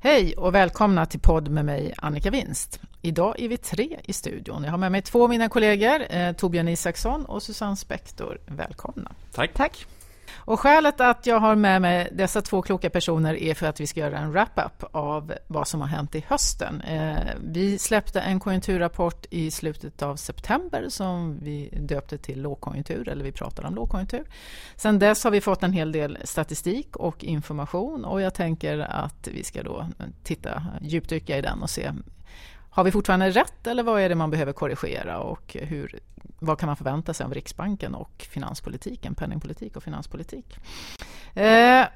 Hej och välkomna till podd med mig Annika Winst. Idag är vi tre i studion. Jag har med mig två av mina kollegor, eh, Torbjörn Isaksson och Susanne Spektor. Välkomna. Tack. Tack. Och skälet att jag har med mig dessa två kloka personer är för att vi ska göra en wrap-up av vad som har hänt i hösten. Eh, vi släppte en konjunkturrapport i slutet av september som vi döpte till lågkonjunktur, eller vi pratade om lågkonjunktur. Sen dess har vi fått en hel del statistik och information och jag tänker att vi ska då titta, djupdyka i den och se har vi fortfarande rätt eller vad är det man behöver korrigera och hur, vad kan man förvänta sig av Riksbanken och finanspolitiken, penningpolitik och finanspolitik? Eh,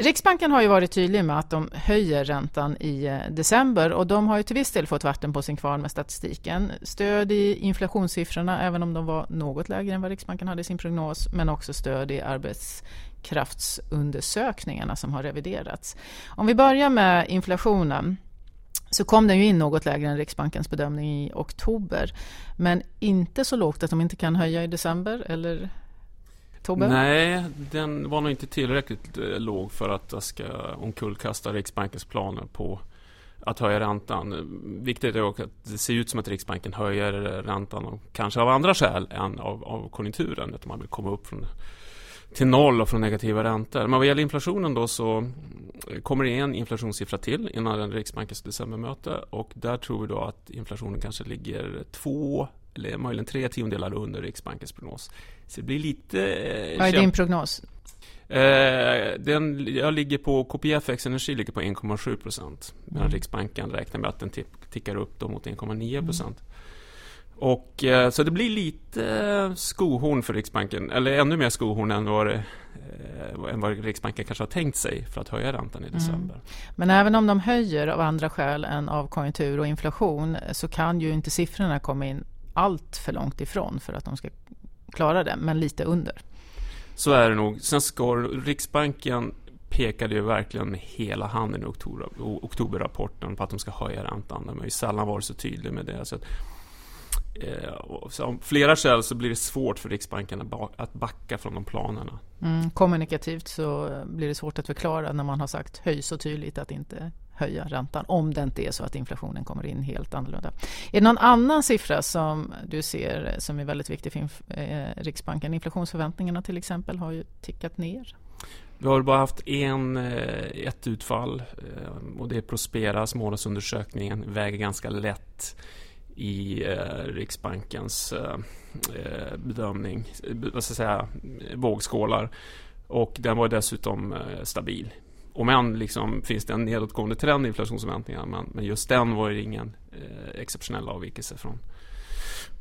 Riksbanken har ju varit tydlig med att de höjer räntan i eh, december och de har ju till viss del fått vatten på sin kvarn med statistiken. Stöd i inflationssiffrorna, även om de var något lägre än vad Riksbanken hade i sin prognos, men också stöd i arbetskraftsundersökningarna som har reviderats. Om vi börjar med inflationen så kom den ju in något lägre än Riksbankens bedömning i oktober. Men inte så lågt att de inte kan höja i december, eller Tobbe? Nej, den var nog inte tillräckligt eh, låg för att jag ska omkullkasta Riksbankens planer på att höja räntan. Viktigt är också att det ser ut som att Riksbanken höjer räntan och kanske av andra skäl än av, av konjunkturen. Att man vill komma upp från till noll och från negativa räntor. Men vad gäller inflationen då så kommer det en inflationssiffra till innan Riksbankens decembermöte och där tror vi då att inflationen kanske ligger två eller möjligen tre tiondelar under Riksbankens prognos. Så det blir lite... Eh, vad är din prognos? Eh, den, jag ligger på KPFX Energi ligger på 1,7 procent. Medan mm. Riksbanken räknar med att den tickar upp då mot 1,9 procent. Mm. Och, eh, så det blir lite skohorn för Riksbanken, eller ännu mer skohorn än vad, det, eh, än vad Riksbanken kanske har tänkt sig för att höja räntan i december. Mm. Men även om de höjer av andra skäl än av konjunktur och inflation så kan ju inte siffrorna komma in allt för långt ifrån för att de ska klara det, men lite under. Så är det nog. Sen ska Riksbanken pekade ju verkligen med hela handen i oktober, oktoberrapporten på att de ska höja räntan. De har ju sällan varit så tydliga med det. Så att Eh, av flera skäl så blir det svårt för Riksbanken att backa från de planerna. Mm, kommunikativt så blir det svårt att förklara när man har sagt höj så tydligt att inte höja räntan om det inte är så att inflationen kommer in helt annorlunda. Är det någon annan siffra som du ser som är väldigt viktig för eh, Riksbanken? Inflationsförväntningarna till exempel har ju tickat ner. Vi har bara haft en, eh, ett utfall och det är Prosperas månadsundersökningen väger ganska lätt i eh, Riksbankens eh, eh bedömning, eh, vad ska jag säga, vågskålar. Och den var dessutom eh, stabil. Om än liksom finns det en nedåtgående trend i inflationsförväntningarna men, men just den var ju ingen eh, exceptionell avvikelse från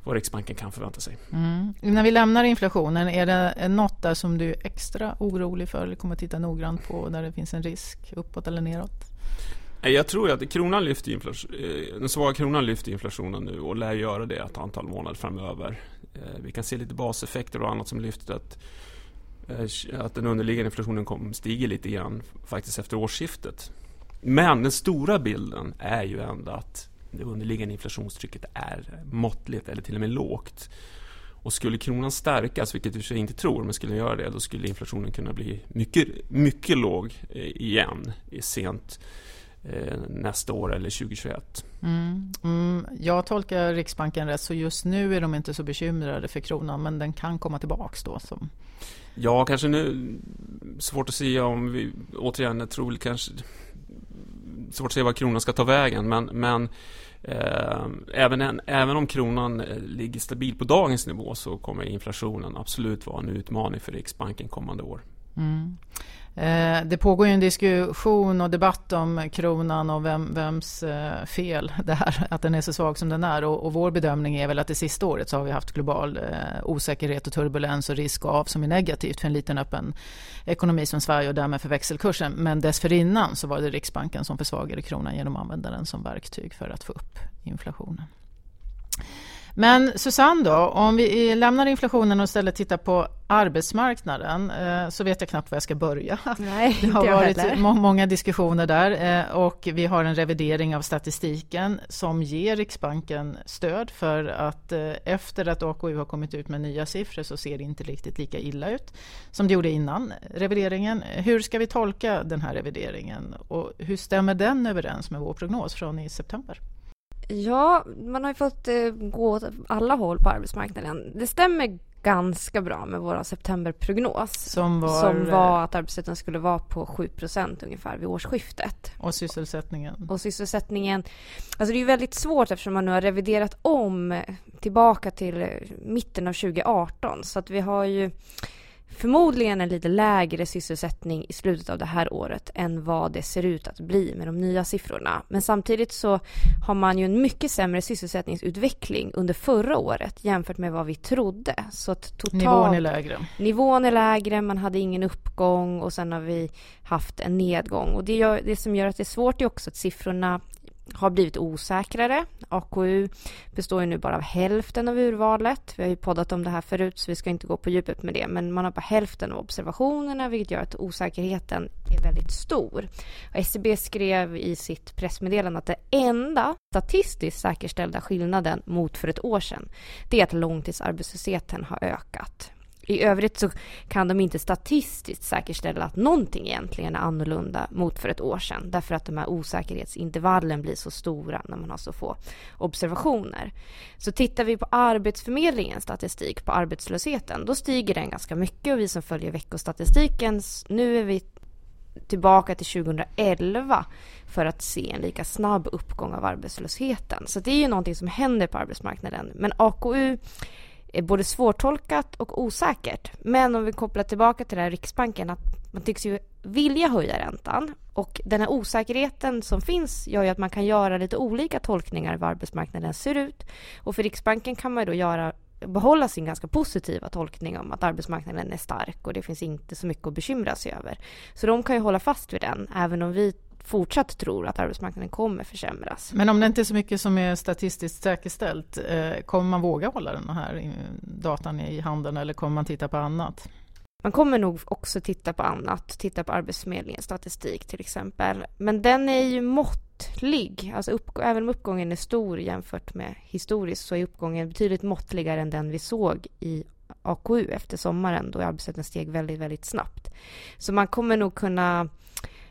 vad Riksbanken kan förvänta sig. Mm. När vi lämnar inflationen, är det eh, något där som du är extra orolig för eller kommer att titta noggrant på där det finns en risk uppåt eller neråt? Jag tror att kronan lyfter inflation, eh, den svaga kronan lyfter inflationen nu och lär göra det ett antal månader framöver. Eh, vi kan se lite baseffekter och annat som lyfter att, eh, att den underliggande inflationen kom, stiger lite grann faktiskt efter årsskiftet. Men den stora bilden är ju ändå att det underliggande inflationstrycket är måttligt eller till och med lågt. Och skulle kronan stärkas, vilket jag inte tror, men skulle den göra det, då skulle inflationen kunna bli mycket, mycket låg igen i sent nästa år eller 2021. Mm. Mm. Jag tolkar Riksbanken rätt, så just nu är de inte så bekymrade för kronan, men den kan komma tillbaks då? Som... Ja, kanske nu. Svårt att säga om vi, återigen, jag tror kanske svårt att säga var kronan ska ta vägen, men, men eh, även, en, även om kronan eh, ligger stabil på dagens nivå så kommer inflationen absolut vara en utmaning för Riksbanken kommande år. Mm. Eh, det pågår ju en diskussion och debatt om kronan och vem, vems eh, fel det är att den är så svag som den är. Och, och, vår bedömning är väl att det sista året så har vi haft global eh, osäkerhet och turbulens och risk av som är negativt för en liten öppen ekonomi som Sverige och därmed för växelkursen. Men dessförinnan så var det Riksbanken som försvagade kronan genom att använda den som verktyg för att få upp inflationen. Men Susanne då, om vi lämnar inflationen och istället tittar på arbetsmarknaden eh, så vet jag knappt var jag ska börja. Nej, det har varit må många diskussioner där eh, och vi har en revidering av statistiken som ger Riksbanken stöd för att eh, efter att AKU har kommit ut med nya siffror så ser det inte riktigt lika illa ut som det gjorde innan revideringen. Hur ska vi tolka den här revideringen och hur stämmer den överens med vår prognos från i september? Ja, man har ju fått eh, gå åt alla håll på arbetsmarknaden. Det stämmer ganska bra med vår septemberprognos. Som var, som var att arbetslösheten skulle vara på 7% ungefär vid årsskiftet. Och sysselsättningen? Och sysselsättningen. Alltså det är väldigt svårt eftersom man nu har reviderat om tillbaka till mitten av 2018. Så att vi har ju förmodligen en lite lägre sysselsättning i slutet av det här året än vad det ser ut att bli med de nya siffrorna. Men samtidigt så har man ju en mycket sämre sysselsättningsutveckling under förra året jämfört med vad vi trodde. Så totalt, nivån är lägre. Nivån är lägre, man hade ingen uppgång och sen har vi haft en nedgång. Och det, gör, det som gör att det är svårt är också att siffrorna har blivit osäkrare. AKU består ju nu bara av hälften av urvalet. Vi har ju poddat om det här förut så vi ska inte gå på djupet med det. Men man har bara hälften av observationerna vilket gör att osäkerheten är väldigt stor. Och SCB skrev i sitt pressmeddelande att den enda statistiskt säkerställda skillnaden mot för ett år sedan det är att långtidsarbetslösheten har ökat. I övrigt så kan de inte statistiskt säkerställa att någonting egentligen är annorlunda mot för ett år sedan därför att de här osäkerhetsintervallen blir så stora när man har så få observationer. Så tittar vi på Arbetsförmedlingens statistik på arbetslösheten då stiger den ganska mycket och vi som följer veckostatistiken nu är vi tillbaka till 2011 för att se en lika snabb uppgång av arbetslösheten. Så det är ju någonting som händer på arbetsmarknaden. Men AKU både svårtolkat och osäkert. Men om vi kopplar tillbaka till det här Riksbanken, att man tycks ju vilja höja räntan. Och den här osäkerheten som finns gör ju att man kan göra lite olika tolkningar av hur arbetsmarknaden ser ut. Och för Riksbanken kan man då göra behålla sin ganska positiva tolkning om att arbetsmarknaden är stark och det finns inte så mycket att bekymra sig över. Så de kan ju hålla fast vid den, även om vi fortsatt tror att arbetsmarknaden kommer försämras. Men om det inte är så mycket som är statistiskt säkerställt, eh, kommer man våga hålla den här datan i handen eller kommer man titta på annat? Man kommer nog också titta på annat, titta på Arbetsförmedlingens statistik till exempel. Men den är ju måttlig. Alltså upp, även om uppgången är stor jämfört med historiskt så är uppgången betydligt måttligare än den vi såg i AKU efter sommaren då arbetslösheten steg väldigt, väldigt snabbt. Så man kommer nog kunna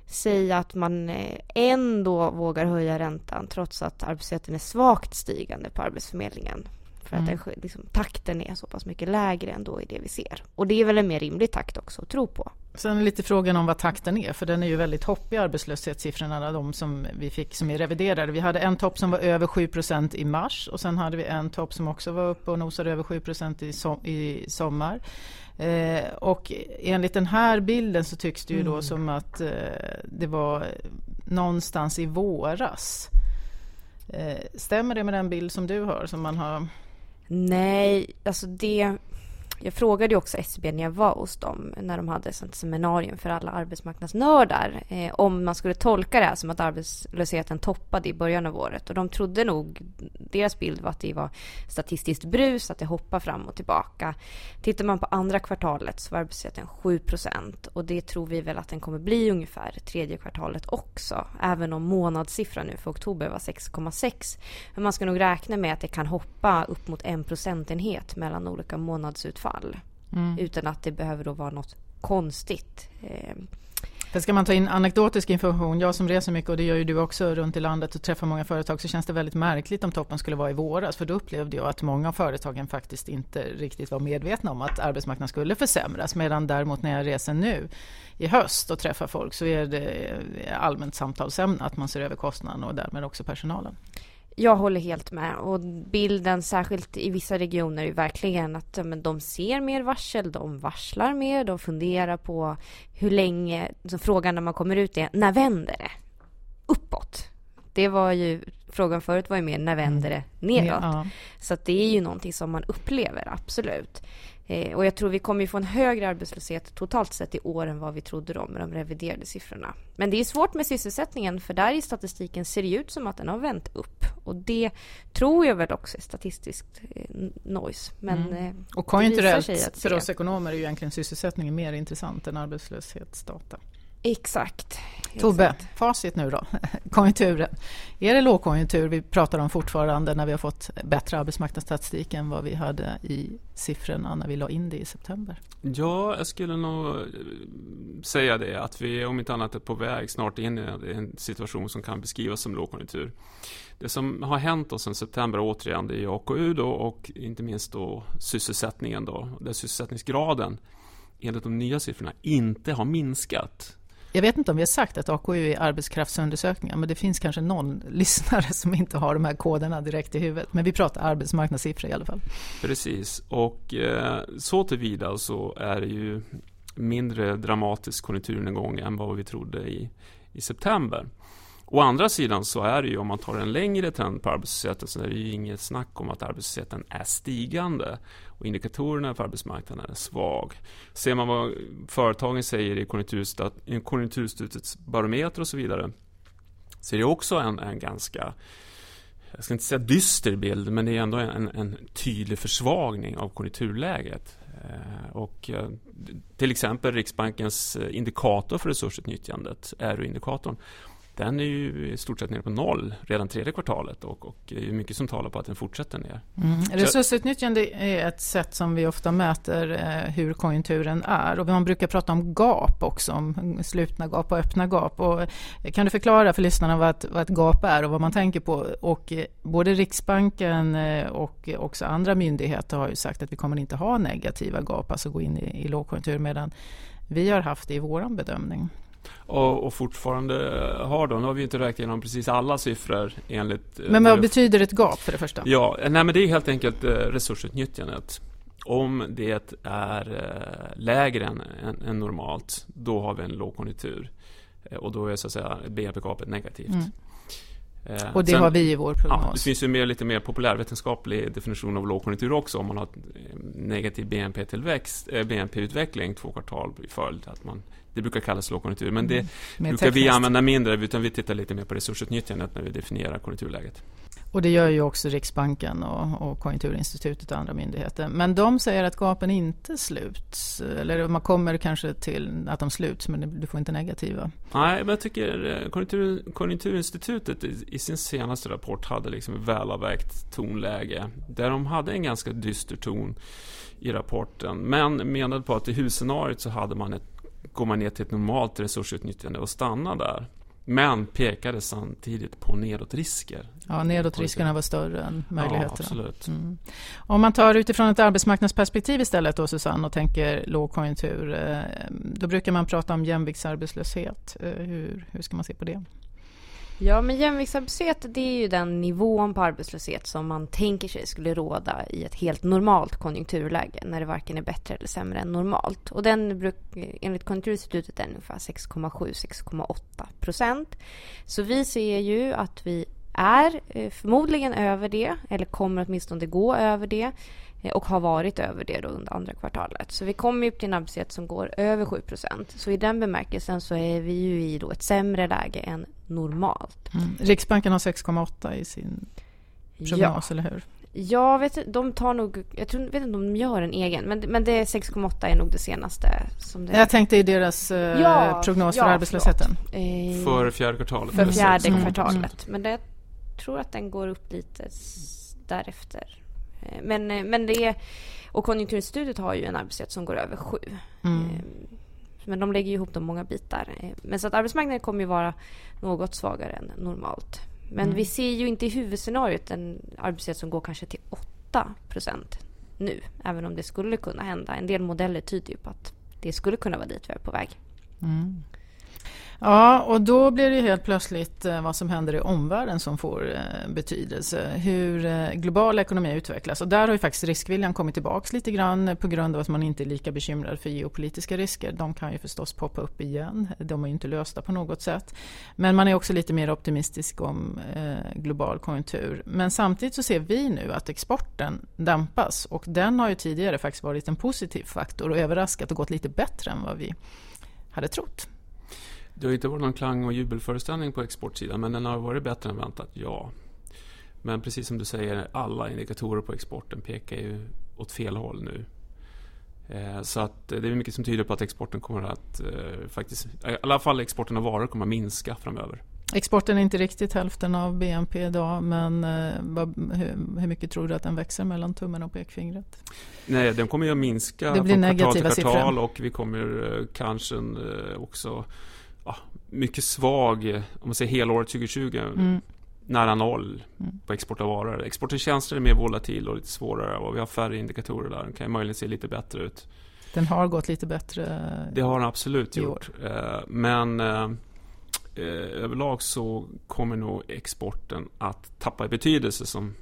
säga att man eh, ändå vågar höja räntan trots att arbetslösheten är svagt stigande på Arbetsförmedlingen. För mm. att den, liksom, takten är så pass mycket lägre ändå i det vi ser. Och det är väl en mer rimlig takt också att tro på. Sen lite frågan om vad takten är, för den är ju väldigt hoppig arbetslöshetssiffrorna, de som vi fick som är reviderade. Vi hade en topp som var över 7% i mars och sen hade vi en topp som också var uppe och nosade över 7 i, som, i sommar. Eh, och enligt den här bilden så tycks det ju då mm. som att eh, det var någonstans i våras. Eh, stämmer det med den bild som du har? Som man har... Nej, alltså det jag frågade ju också SCB när jag var hos dem när de hade ett seminarium för alla arbetsmarknadsnördar eh, om man skulle tolka det här som att arbetslösheten toppade i början av året och de trodde nog, deras bild var att det var statistiskt brus, att det hoppar fram och tillbaka. Tittar man på andra kvartalet så var arbetslösheten 7% och det tror vi väl att den kommer bli ungefär tredje kvartalet också, även om månadssiffran nu för oktober var 6,6. Men man ska nog räkna med att det kan hoppa upp mot en procentenhet mellan olika månadsutfall fall. Mm. Utan att det behöver då vara något konstigt. Sen ska man ta in anekdotisk information, jag som reser mycket och det gör ju du också runt i landet och träffar många företag så känns det väldigt märkligt om toppen skulle vara i våras för då upplevde jag att många av företagen faktiskt inte riktigt var medvetna om att arbetsmarknaden skulle försämras medan däremot när jag reser nu i höst och träffar folk så är det allmänt samtalsämne att man ser över kostnaden och därmed också personalen. Jag håller helt med. Och bilden, särskilt i vissa regioner, är verkligen att men, de ser mer varsel, de varslar mer, de funderar på hur länge... Så frågan när man kommer ut är, när vänder det? Uppåt. Det var ju, frågan förut var ju mer, när vänder det nedåt? Ja. Så det är ju någonting som man upplever, absolut. Eh, och jag tror vi kommer få en högre arbetslöshet totalt sett i år än vad vi trodde då med de reviderade siffrorna. Men det är svårt med sysselsättningen för där i statistiken ser det ut som att den har vänt upp Och det tror jag väl också är statistiskt eh, noise. Men mm. Eh, och konjunkturellt för oss ekonomer är ju egentligen sysselsättningen mer intressant än arbetslöshetsdata. Exakt. Tobbe, Exakt. facit nu då. Konjunkturen. Är det lågkonjunktur vi pratar om fortfarande när vi har fått bättre arbetsmarknadsstatistik än vad vi hade i siffrorna när vi la in det i september? Ja, jag skulle nog säga det att vi om inte annat är på väg snart in i en situation som kan beskrivas som lågkonjunktur. Det som har hänt då sedan september återigen det är AKU då och inte minst då sysselsättningen då, där sysselsättningsgraden enligt de nya siffrorna inte har minskat. Jag vet inte om vi har sagt att AKU är arbetskraftsundersökningar, men det finns kanske någon lyssnare som inte har de här koderna direkt i huvudet. Men vi pratar arbetsmarknadssiffror i alla fall. Precis, och eh, så tillvida så är det ju mindre dramatisk konjunkturnedgång än vad vi trodde i, i september. Å andra sidan så är det ju om man tar en längre trend på arbetslösheten så är det ju inget snack om att arbetslösheten är stigande och indikatorerna för arbetsmarknaden är svag. Ser man vad företagen säger i Konjunkturinstitutets barometer och så vidare så är det också en, en ganska jag ska inte säga dyster bild, men det är ändå en, en tydlig försvagning av konjunkturläget. Eh, och eh, till exempel Riksbankens eh, indikator för resursutnyttjandet, RU-indikatorn den är ju i stort sett nere på noll redan tredje kvartalet och, och det är mycket som talar på att den fortsätter ner. Mm. Resursutnyttjande är ett sätt som vi ofta mäter eh, hur konjunkturen är och man brukar prata om gap också, om slutna gap och öppna gap. Och kan du förklara för lyssnarna vad ett, vad ett gap är och vad man tänker på? Och eh, både Riksbanken eh, och också andra myndigheter har ju sagt att vi kommer inte ha negativa gap, alltså gå in i, i lågkonjunktur medan vi har haft det i vår bedömning och, och, fortfarande har då. Nu har vi inte räknat igenom precis alla siffror enligt... Eh, men vad betyder ett gap för det första? Ja, nej men det är helt enkelt eh, resursutnyttjandet. Om det är eh, lägre än, än, än normalt, då har vi en lågkonjunktur. Och då är så att säga BNP-gapet negativt. Mm. Och det Sen, har vi i vår prognos. Ja, det finns ju mer, lite mer populärvetenskaplig definition av lågkonjunktur också. Om man har negativ BNP-tillväxt, BNP-utveckling två kvartal i följd. Att man det brukar kallas lågkonjunktur, men det mm. brukar vi använda mindre, utan vi tittar lite mer på resursutnyttjandet när vi definierar konjunkturläget. Och det gör ju också Riksbanken och, och Konjunkturinstitutet och andra myndigheter. Men de säger att gapen inte sluts, eller man kommer kanske till att de sluts, men du får inte negativa. Nej, men jag tycker eh, konjunktur, Konjunkturinstitutet i, i, sin senaste rapport hade liksom ett välavvägt tonläge, där de hade en ganska dyster ton i rapporten, men menade på att i huvudscenariot så hade man ett går man ner till ett normalt resursutnyttjande och stannar där. Men pekade samtidigt på nedåtrisker. Ja, nedåtriskerna var större än möjligheterna. Ja, absolut. Mm. Om man tar utifrån ett arbetsmarknadsperspektiv istället då Susanne och tänker lågkonjunktur. Eh, då brukar man prata om jämviktsarbetslöshet. Eh, hur, hur ska man se på det? Ja, men jämviktsarbetslöshet det är ju den nivån på arbetslöshet som man tänker sig skulle råda i ett helt normalt konjunkturläge när det varken är bättre eller sämre än normalt. Och den bruk, enligt Konjunkturinstitutet är ungefär 6,7-6,8 procent. Så vi ser ju att vi är eh, förmodligen över det, eller kommer åtminstone gå över det och har varit över det då under andra kvartalet. Så vi kommer upp till en arbetslöshet som går över 7% Så i den bemärkelsen så är vi ju i då ett sämre läge än normalt. Mm. Riksbanken har 6,8 i sin prognos, ja. eller hur? Ja, vet, de tar nog, jag tror, vet inte om de gör en egen, men, men det 6,8 är nog det senaste. Som det... Jag tänkte i deras eh, ja, prognos ja, för arbetslösheten. Eh, för fjärde kvartalet? För fjärde mm. kvartalet. Men det, jag tror att den går upp lite därefter. Eh, men, eh, men det är, och Konjunkturinstitutet har ju en arbetslöshet som går över 7. Mm. Eh, men de lägger ihop de många bitar. Men så att arbetsmarknaden kommer ju vara något svagare än normalt. Men mm. vi ser ju inte i huvudscenariot en arbetslöshet som går kanske till 8% nu. Även om det skulle kunna hända. En del modeller tyder ju på att det skulle kunna vara dit vi är på väg. Mm. Ja, och då blir det helt plötsligt eh, vad som händer i omvärlden som får eh, betydelse. Hur eh, global ekonomi utvecklas. Och där har ju faktiskt riskviljan kommit tillbaka lite grann på grund av att man inte är lika bekymrad för geopolitiska risker. De kan ju förstås poppa upp igen. De är ju inte lösta på något sätt. Men man är också lite mer optimistisk om global konjunktur. Men samtidigt så ser vi nu att exporten dämpas och den har ju tidigare faktiskt varit en positiv faktor och överraskat och gått lite bättre än vad vi hade trott. Det har inte varit någon klang och jubelföreställning på exportsidan men den har varit bättre än väntat, ja. Men precis som du säger, alla indikatorer på exporten pekar ju åt fel håll nu. Eh, så att det är mycket som tyder på att exporten kommer att eh, faktiskt, i alla fall exporten av varor kommer att minska framöver. Exporten är inte riktigt hälften av BNP idag men eh, hur, mycket tror du att den växer mellan tummen och pekfingret? Nej, den kommer ju att minska det blir från kvartal till kvartal siffror. och vi kommer kanske också mycket svag, om man säger helåret 2020, mm. nära noll mm. på export av varor. Export av tjänster är mer volatil och lite svårare och vi har färre indikatorer där. Den kan möjligen se lite bättre ut. Den har gått lite bättre Det har den absolut gjort. År. Eh, men eh, eh, överlag så kommer nog exporten att tappa i betydelse som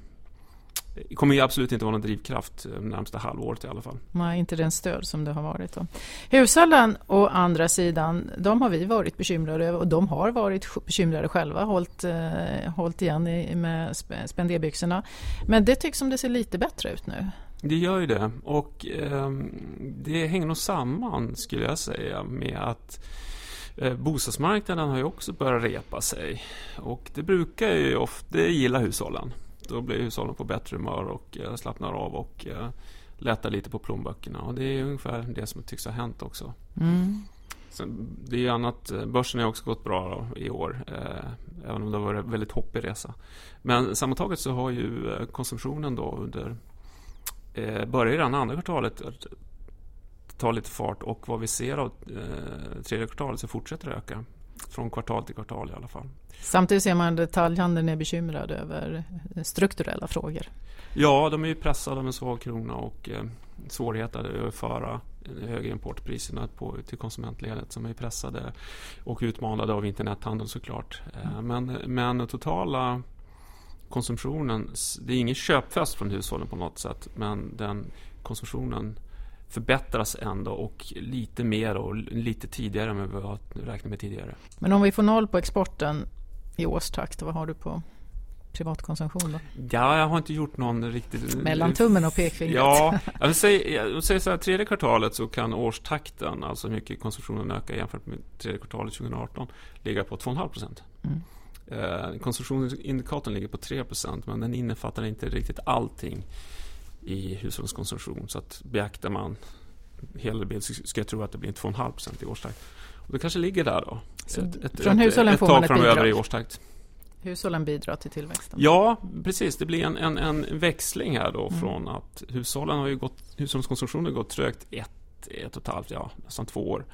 det kommer ju absolut inte vara någon drivkraft eh, närmsta halvåret i alla fall. Nej, inte den stöd som det har varit. Då. Hushållen å andra sidan, de har vi varit bekymrade över och de har varit bekymrade själva, hållit, eh, hållit igen i, med spenderbyxorna. Men det tycks som det ser lite bättre ut nu. Det gör ju det och eh, det hänger nog samman skulle jag säga med att eh, Bostadsmarknaden har ju också börjat repa sig och det brukar ju ofta gilla hushållen. Då blir hushållen på bättre humör och eh, slappnar av och eh, lättar lite på plånböckerna. Och det är ungefär det som tycks ha hänt också. Mm. Sen, det är annat, eh, börsen har också gått bra då, i år. Eh, även om det har varit en väldigt hoppig resa. Men sammantaget så har ju eh, konsumtionen då under eh, börjar redan andra kvartalet ta lite fart och vad vi ser av eh, tredje kvartalet så fortsätter det öka. Från kvartal till kvartal i alla fall. Samtidigt ser man att detaljhandeln är bekymrad över strukturella frågor. Ja, de är ju pressade av en svag krona och eh, svårigheter att överföra högre importpriserna på, till konsumentledet som är pressade och utmanade av internethandeln såklart. Eh, men, men totala konsumtionen, det är ingen köpfest från hushållen på något sätt men den konsumtionen förbättras ändå och lite mer och lite tidigare än vad vi har räknat med tidigare. Men om vi får noll på exporten i årstakt, vad har du på privatkonsumtion då? Ja, jag har inte gjort någon riktigt... Mellan tummen och pekfingret? Ja, jag vill säga, jag vill säga så här, tredje kvartalet så kan årstakten, alltså hur mycket konsumtionen ökar jämfört med tredje kvartalet 2018, ligga på 2,5 procent. Mm. Eh, konsumtionsindikatorn ligger på 3 procent, men den innefattar inte riktigt allting i hushållens konsumtion. Så att beaktar man hela bilden så ska jag tro att det blir 2,5 procent i årstakt. Och det kanske ligger där då. Så ett, ett, från hushållen ett, ett tag framöver i årstakt. Hushållen bidrar till tillväxten? Ja, precis. Det blir en, en, en växling här då mm. från att hushållen har ju gått, hushållens konsumtion har gått trögt ett, ett och ett halvt, ja nästan två år.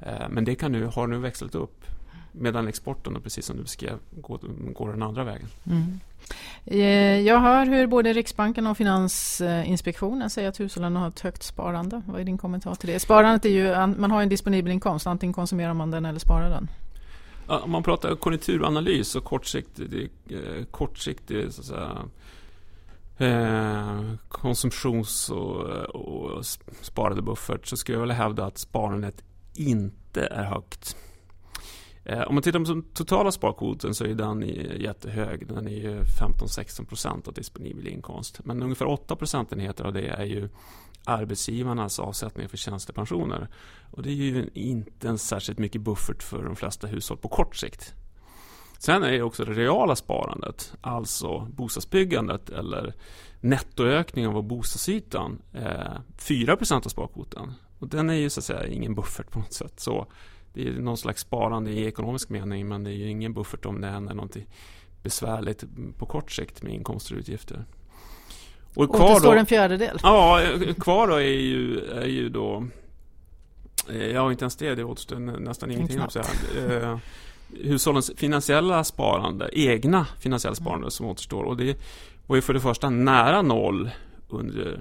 Eh, men det kan nu, har nu växlat upp Medan exporten, precis som du beskrev, går, går den andra vägen. Mm. Eh, jag hör hur både Riksbanken och Finansinspektionen säger att hushållen har ett högt sparande. Vad är din kommentar till det? Sparandet är ju, man har en disponibel inkomst, antingen konsumerar man den eller sparar den. Om man pratar konjunkturanalys och kortsiktig, eh, kortsiktig så säga, eh, konsumtions och, och sparade buffert så skulle jag vilja hävda att sparandet inte är högt. Eh, om man tittar på den totala sparkvoten så är den jättehög. Den är ju 15-16% av disponibel inkomst. Men ungefär 8 procentenheter av det är ju arbetsgivarnas avsättningar för tjänstepensioner. Och det är ju inte en särskilt mycket buffert för de flesta hushåll på kort sikt. Sen är det också det reala sparandet, alltså bostadsbyggandet eller nettoökningen av bostadsytan, eh, 4% av sparkvoten. Och den är ju så att säga ingen buffert på något sätt. Så det är någon slags sparande i ekonomisk mening men det är ju ingen buffert om det händer något besvärligt på kort sikt med inkomster och utgifter. Och kvar Återstår då, en fjärdedel? Ja, kvar då är ju, är ju då eh, Ja, inte ens det. Det återstår nästan ingenting. Eh, hushållens finansiella sparande, egna finansiella sparande som återstår. Och det var ju för det första nära noll under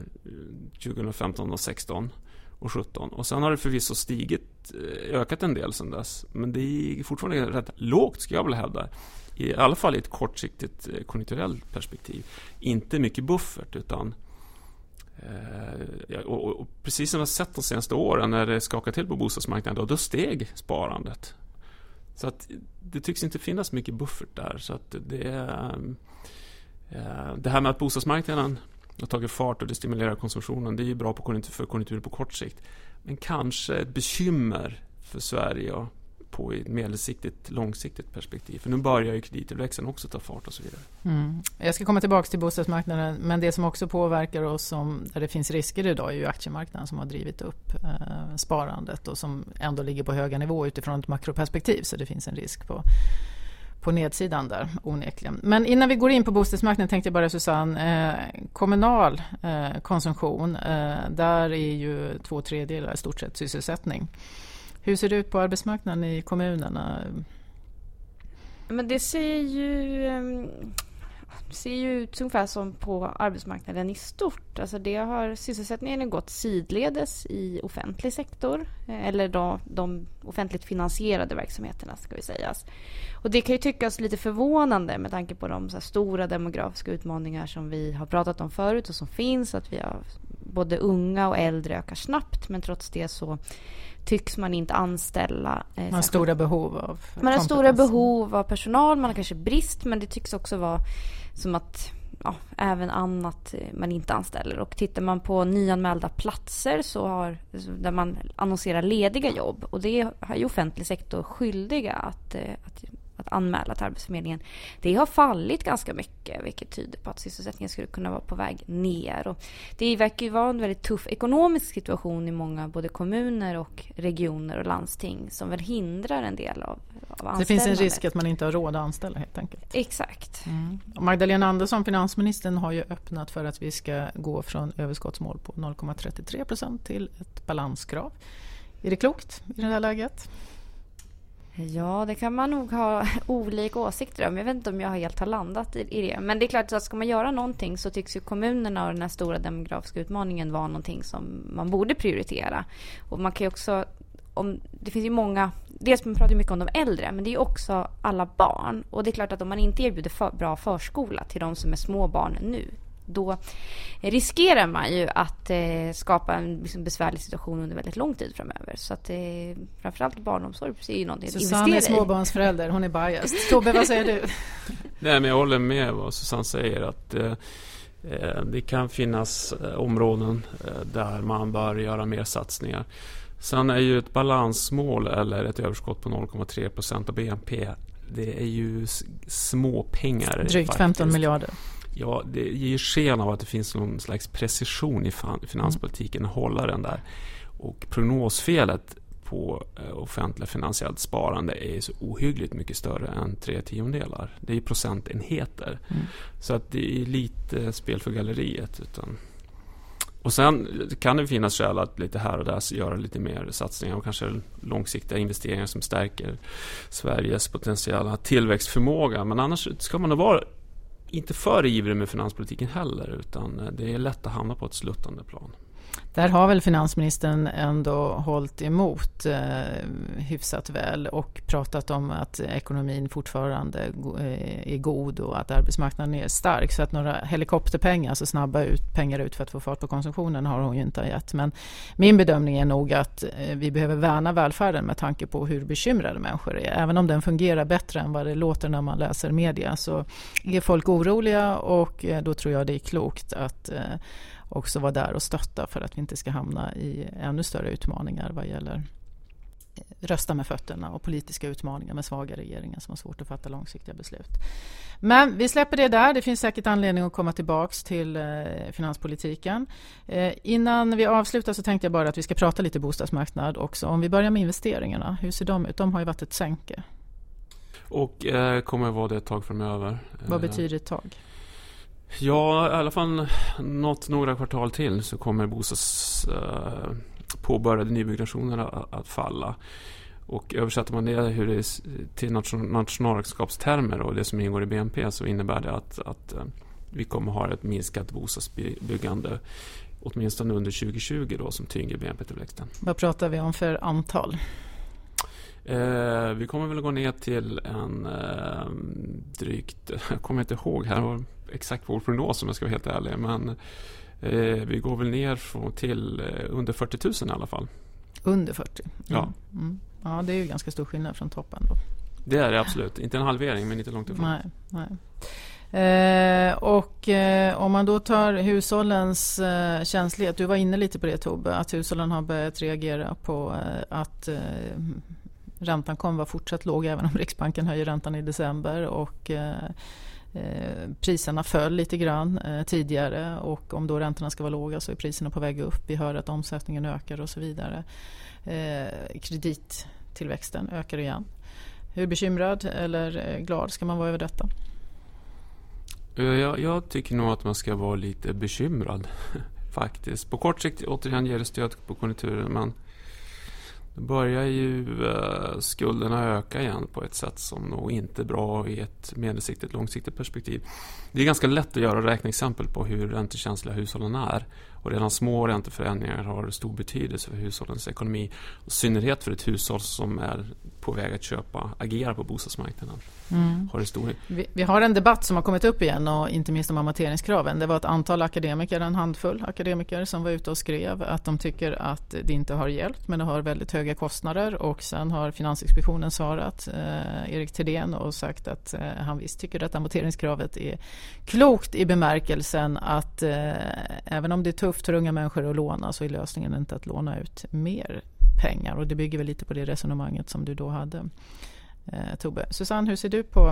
2015 och 2016 och 17. Och sen har det förvisso stigit, eh, ökat en del sen dess. Men det är fortfarande rätt lågt, ska jag vilja hävda. I alla fall i ett kortsiktigt eh, konjunkturellt perspektiv. Inte mycket buffert, utan eh, och, och, och, precis som vi har sett de senaste åren när det skakade till på bostadsmarknaden, då, då steg sparandet. Så att det tycks inte finnas mycket buffert där. Så att det, eh, det här med att bostadsmarknaden har tagit fart och det stimulerar konsumtionen. Det är ju bra på konjunktur, för konjunkturen på kort sikt. Men kanske ett bekymmer för Sverige och på i ett medelsiktigt, långsiktigt perspektiv. För nu börjar ju kredittillväxten också ta fart och så vidare. Mm. Jag ska komma tillbaka till bostadsmarknaden, men det som också påverkar oss som, där det finns risker idag är ju aktiemarknaden som har drivit upp eh, sparandet och som ändå ligger på höga nivåer utifrån ett makroperspektiv, så det finns en risk på på nedsidan där onekligen. Men innan vi går in på bostadsmarknaden tänkte jag bara Susanne, eh, kommunal eh, konsumtion, eh, där är ju två tredjedelar i stort sett sysselsättning. Hur ser det ut på arbetsmarknaden i kommunerna? Men det ser ju, ehm, ser ju ut ungefär som på arbetsmarknaden i stort. Alltså det har, sysselsättningen gått sidledes i offentlig sektor eh, eller då, de offentligt finansierade verksamheterna ska vi säga. Och det kan ju tyckas lite förvånande med tanke på de stora demografiska utmaningar som vi har pratat om förut och som finns. Att vi har både unga och äldre ökar snabbt men trots det så tycks man inte anställa. Eh, man har stora behov av Man har stora behov av personal, man har kanske brist men det tycks också vara som att ja, även annat eh, man inte anställer. Och tittar man på nyanmälda platser så har, där man annonserar lediga jobb och det är ju offentlig sektor skyldiga att, eh, att att anmäla till Arbetsförmedlingen. Det har fallit ganska mycket vilket tyder på att sysselsättningen skulle kunna vara på väg ner. Och det verkar ju vara en väldigt tuff ekonomisk situation i många både kommuner och regioner och landsting som väl hindrar en del av, av Det finns en risk att man inte har råd att anställa helt enkelt. Exakt. Mm. Magdalena Andersson, finansministern, har ju öppnat för att vi ska gå från överskottsmål på 0,33 procent till ett balanskrav. Är det klokt i det här läget? Ja, det kan man nog ha olika åsikter om. Jag vet inte om jag helt har landat i, det. Men det är klart att ska man göra någonting så tycks ju kommunerna och den här stora demografiska utmaningen vara någonting som man borde prioritera. Och man kan ju också om, det finns ju många, dels man pratar mycket om de äldre, men det är ju också alla barn. Och det är klart att om man inte erbjuder för, bra förskola till de som är små barn nu, då riskerar man ju att eh, skapa en liksom, besvärlig situation under väldigt lång tid framöver. Så att eh, framförallt barnomsorg är ju någonting att Susanne är småbarnsförälder, hon är biased. Tobbe, vad säger du? Nej, men jag håller med vad Susanne säger. att eh, eh Det kan finnas eh, områden eh, där man bör göra mer satsningar. Sen är ju ett balansmål eller ett överskott på 0,3 procent av BNP det är ju småpengar. Drygt faktiskt. 15 miljarder. Ja, det ger sken av att det finns någon slags precision i finanspolitiken, att hålla den där. Och prognosfelet på eh, offentliga finansiellt sparande är så ohyggligt mycket större än tre tiondelar. Det är procentenheter. Mm. Så att det är lite spel för galleriet. Utan och sen kan det finnas skäl att lite här och där göra lite mer satsningar och kanske långsiktiga investeringar som stärker Sveriges potentiella tillväxtförmåga. Men annars ska man nog vara inte för ivrig med finanspolitiken heller utan eh, det är lätt att hamna på ett sluttande plan. Där har väl finansministern ändå hållit emot eh, hyfsat väl och pratat om att ekonomin fortfarande eh, är god och att arbetsmarknaden är stark. Så att några helikopterpengar, alltså snabba ut, pengar ut för att få fart på konsumtionen har hon ju inte gett. Men min bedömning är nog att eh, vi behöver värna välfärden med tanke på hur bekymrade människor är. Även om den fungerar bättre än vad det låter när man läser media så är folk oroliga och eh, då tror jag det är klokt att eh, också vara där och stötta för att vi inte ska hamna i ännu större utmaningar vad gäller eh, rösta med fötterna och politiska utmaningar med svaga regeringar som har svårt att fatta långsiktiga beslut. Men vi släpper det där. Det finns säkert anledning att komma tillbaks till eh, finanspolitiken. Eh, innan vi avslutar så tänkte jag bara att vi ska prata lite bostadsmarknad också. Om vi börjar med investeringarna, hur ser de ut? De har ju varit ett sänke. Och eh, kommer att vara det ett tag framöver. Vad betyder ett tag? Ja, i alla fall något, några kvartal till så kommer bostads eh, påbörjade nybyggnationer att falla. Och översätter man det hur det till nationalräkenskapstermer och det som ingår i BNP så innebär det att, att eh, vi kommer ha ett minskat bostadsbyggande åtminstone under 2020 då som tynger BNP-tillväxten. Vad pratar vi om för antal? Eh, vi kommer väl gå ner till en eh, drygt, jag kommer inte ihåg här exakt vår prognos om jag ska vara helt ärlig. Men eh, vi går väl ner från, till eh, under 40 000 i alla fall. Under 40? Mm. Ja. Mm. Ja, det är ju ganska stor skillnad från toppen då. Det är det absolut. Inte en halvering, men inte långt ifrån. Nej, nej. Eh, och eh, om man då tar hushållens eh, känslighet, du var inne lite på det Tobbe, att hushållen har börjat reagera på eh, att räntan kommer vara fortsatt låg även om Riksbanken höjer räntan i december och Eh, priserna föll lite grann eh, tidigare och om då räntorna ska vara låga så är priserna på väg upp. Vi hör att omsättningen ökar och så vidare. Eh, kredittillväxten ökar igen. Hur bekymrad eller glad ska man vara över detta? Jag, jag, tycker nog att man ska vara lite bekymrad faktiskt. På kort sikt återigen ger det stöd på konjunkturen men då börjar ju eh, skulderna öka igen på ett sätt som nog inte är bra i ett medelsiktigt långsiktigt perspektiv. Det är ganska lätt att göra räkneexempel på hur räntekänsliga hushållen är. Och redan små ränteförändringar har stor betydelse för hushållens ekonomi. I synnerhet för ett hushåll som är på väg att köpa, agera på bostadsmarknaden. Mm. Har vi, vi, har en debatt som har kommit upp igen och inte minst om amorteringskraven. Det var ett antal akademiker, en handfull akademiker som var ute och skrev att de tycker att det inte har hjälpt men det har väldigt höga kostnader och sen har Finansinspektionen svarat eh, Erik Thedéen och sagt att eh, han visst tycker att amorteringskravet är klokt i bemärkelsen att eh, även om det är tufft för unga människor att låna så är lösningen inte att låna ut mer pengar och det bygger väl lite på det resonemanget som du då hade eh, Tobbe. Susanne, hur ser du på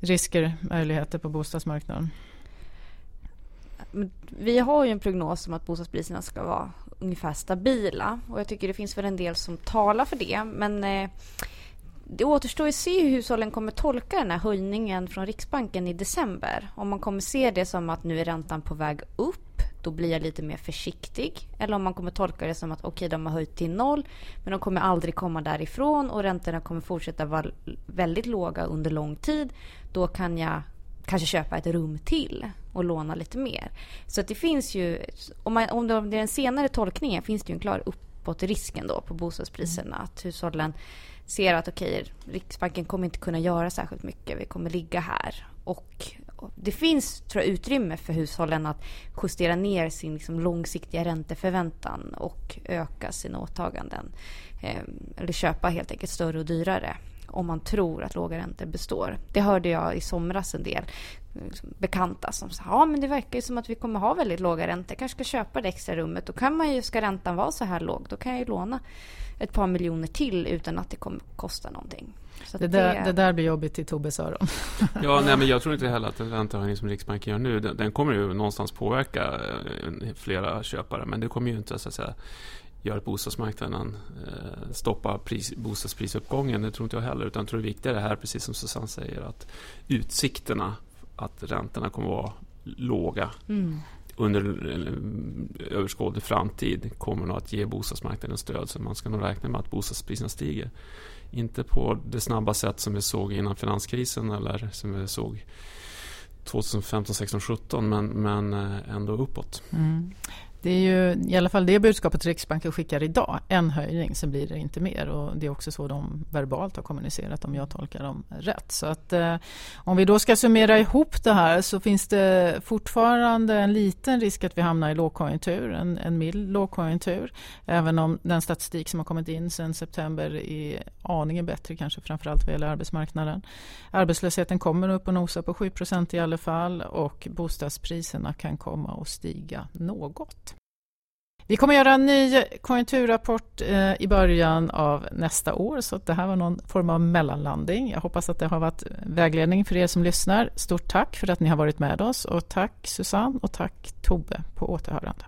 risker, möjligheter på bostadsmarknaden? Vi har ju en prognos om att bostadspriserna ska vara ungefär stabila och jag tycker det finns väl en del som talar för det men eh, det återstår att se hur hushållen kommer tolka den här höjningen från Riksbanken i december. Om man kommer se det som att nu är räntan på väg upp, då blir jag lite mer försiktig. Eller om man kommer tolka det som att okej, okay, de har höjt till noll, men de kommer aldrig komma därifrån och räntorna kommer fortsätta vara väldigt låga under lång tid. Då kan jag kanske köpa ett rum till och låna lite mer. Så att det finns ju, om, man, om det är den senare tolkningen, finns det ju en klar uppåt risken då på bostadspriserna. Mm. Att hushållen ser att okej, okay, Riksbanken kommer inte kunna göra särskilt mycket. Vi kommer ligga här. Och det finns tror jag, utrymme för hushållen att justera ner sin liksom, långsiktiga ränteförväntan och öka sina åtaganden. Eh, eller köpa helt enkelt större och dyrare om man tror att låga räntor består. Det hörde jag i somras en del liksom, bekanta som sa ja men det verkar ju som att vi kommer ha väldigt låga räntor. kanske ska köpa det extra rummet. Då kan man ju, ska räntan vara så här låg, då kan jag ju låna ett par miljoner till utan att det kommer kosta någonting. Det där, det... det, där, blir jobbigt i Tobbes öron. ja, nej, men jag tror inte heller att den räntehöjning som Riksbanken gör nu, den, den, kommer ju någonstans påverka eh, flera köpare. Men det kommer ju inte så att säga göra att bostadsmarknaden eh, stoppar pris, bostadsprisuppgången. Det tror inte jag heller. Utan jag tror det viktiga är här, precis som Susanne säger, att utsikterna att räntorna kommer att vara låga mm under överskådlig framtid kommer nog att ge bostadsmarknaden stöd. Så man ska nog räkna med att bostadspriserna stiger. Inte på det snabba sätt som vi såg innan finanskrisen eller som vi såg 2015, 16, 17 men, men eh, ändå uppåt. Mm. Det är ju i alla fall det budskapet Riksbanken skickar idag. En höjning, sen blir det inte mer. Och Det är också så de verbalt har kommunicerat om jag tolkar dem rätt. Så att eh, om vi då ska summera ihop det här så finns det fortfarande en liten risk att vi hamnar i lågkonjunktur, en, en mild lågkonjunktur. Även om den statistik som har kommit in sen september är aningen bättre kanske framförallt vad gäller arbetsmarknaden. Arbetslösheten kommer upp och nosa på 7% i alla fall och bostadspriserna kan komma att stiga något. Vi kommer göra en ny konjunkturrapport eh, i början av nästa år så det här var någon form av mellanlandning. Jag hoppas att det har varit vägledning för er som lyssnar. Stort tack för att ni har varit med oss och tack Susanne och tack Tobbe på återhörande.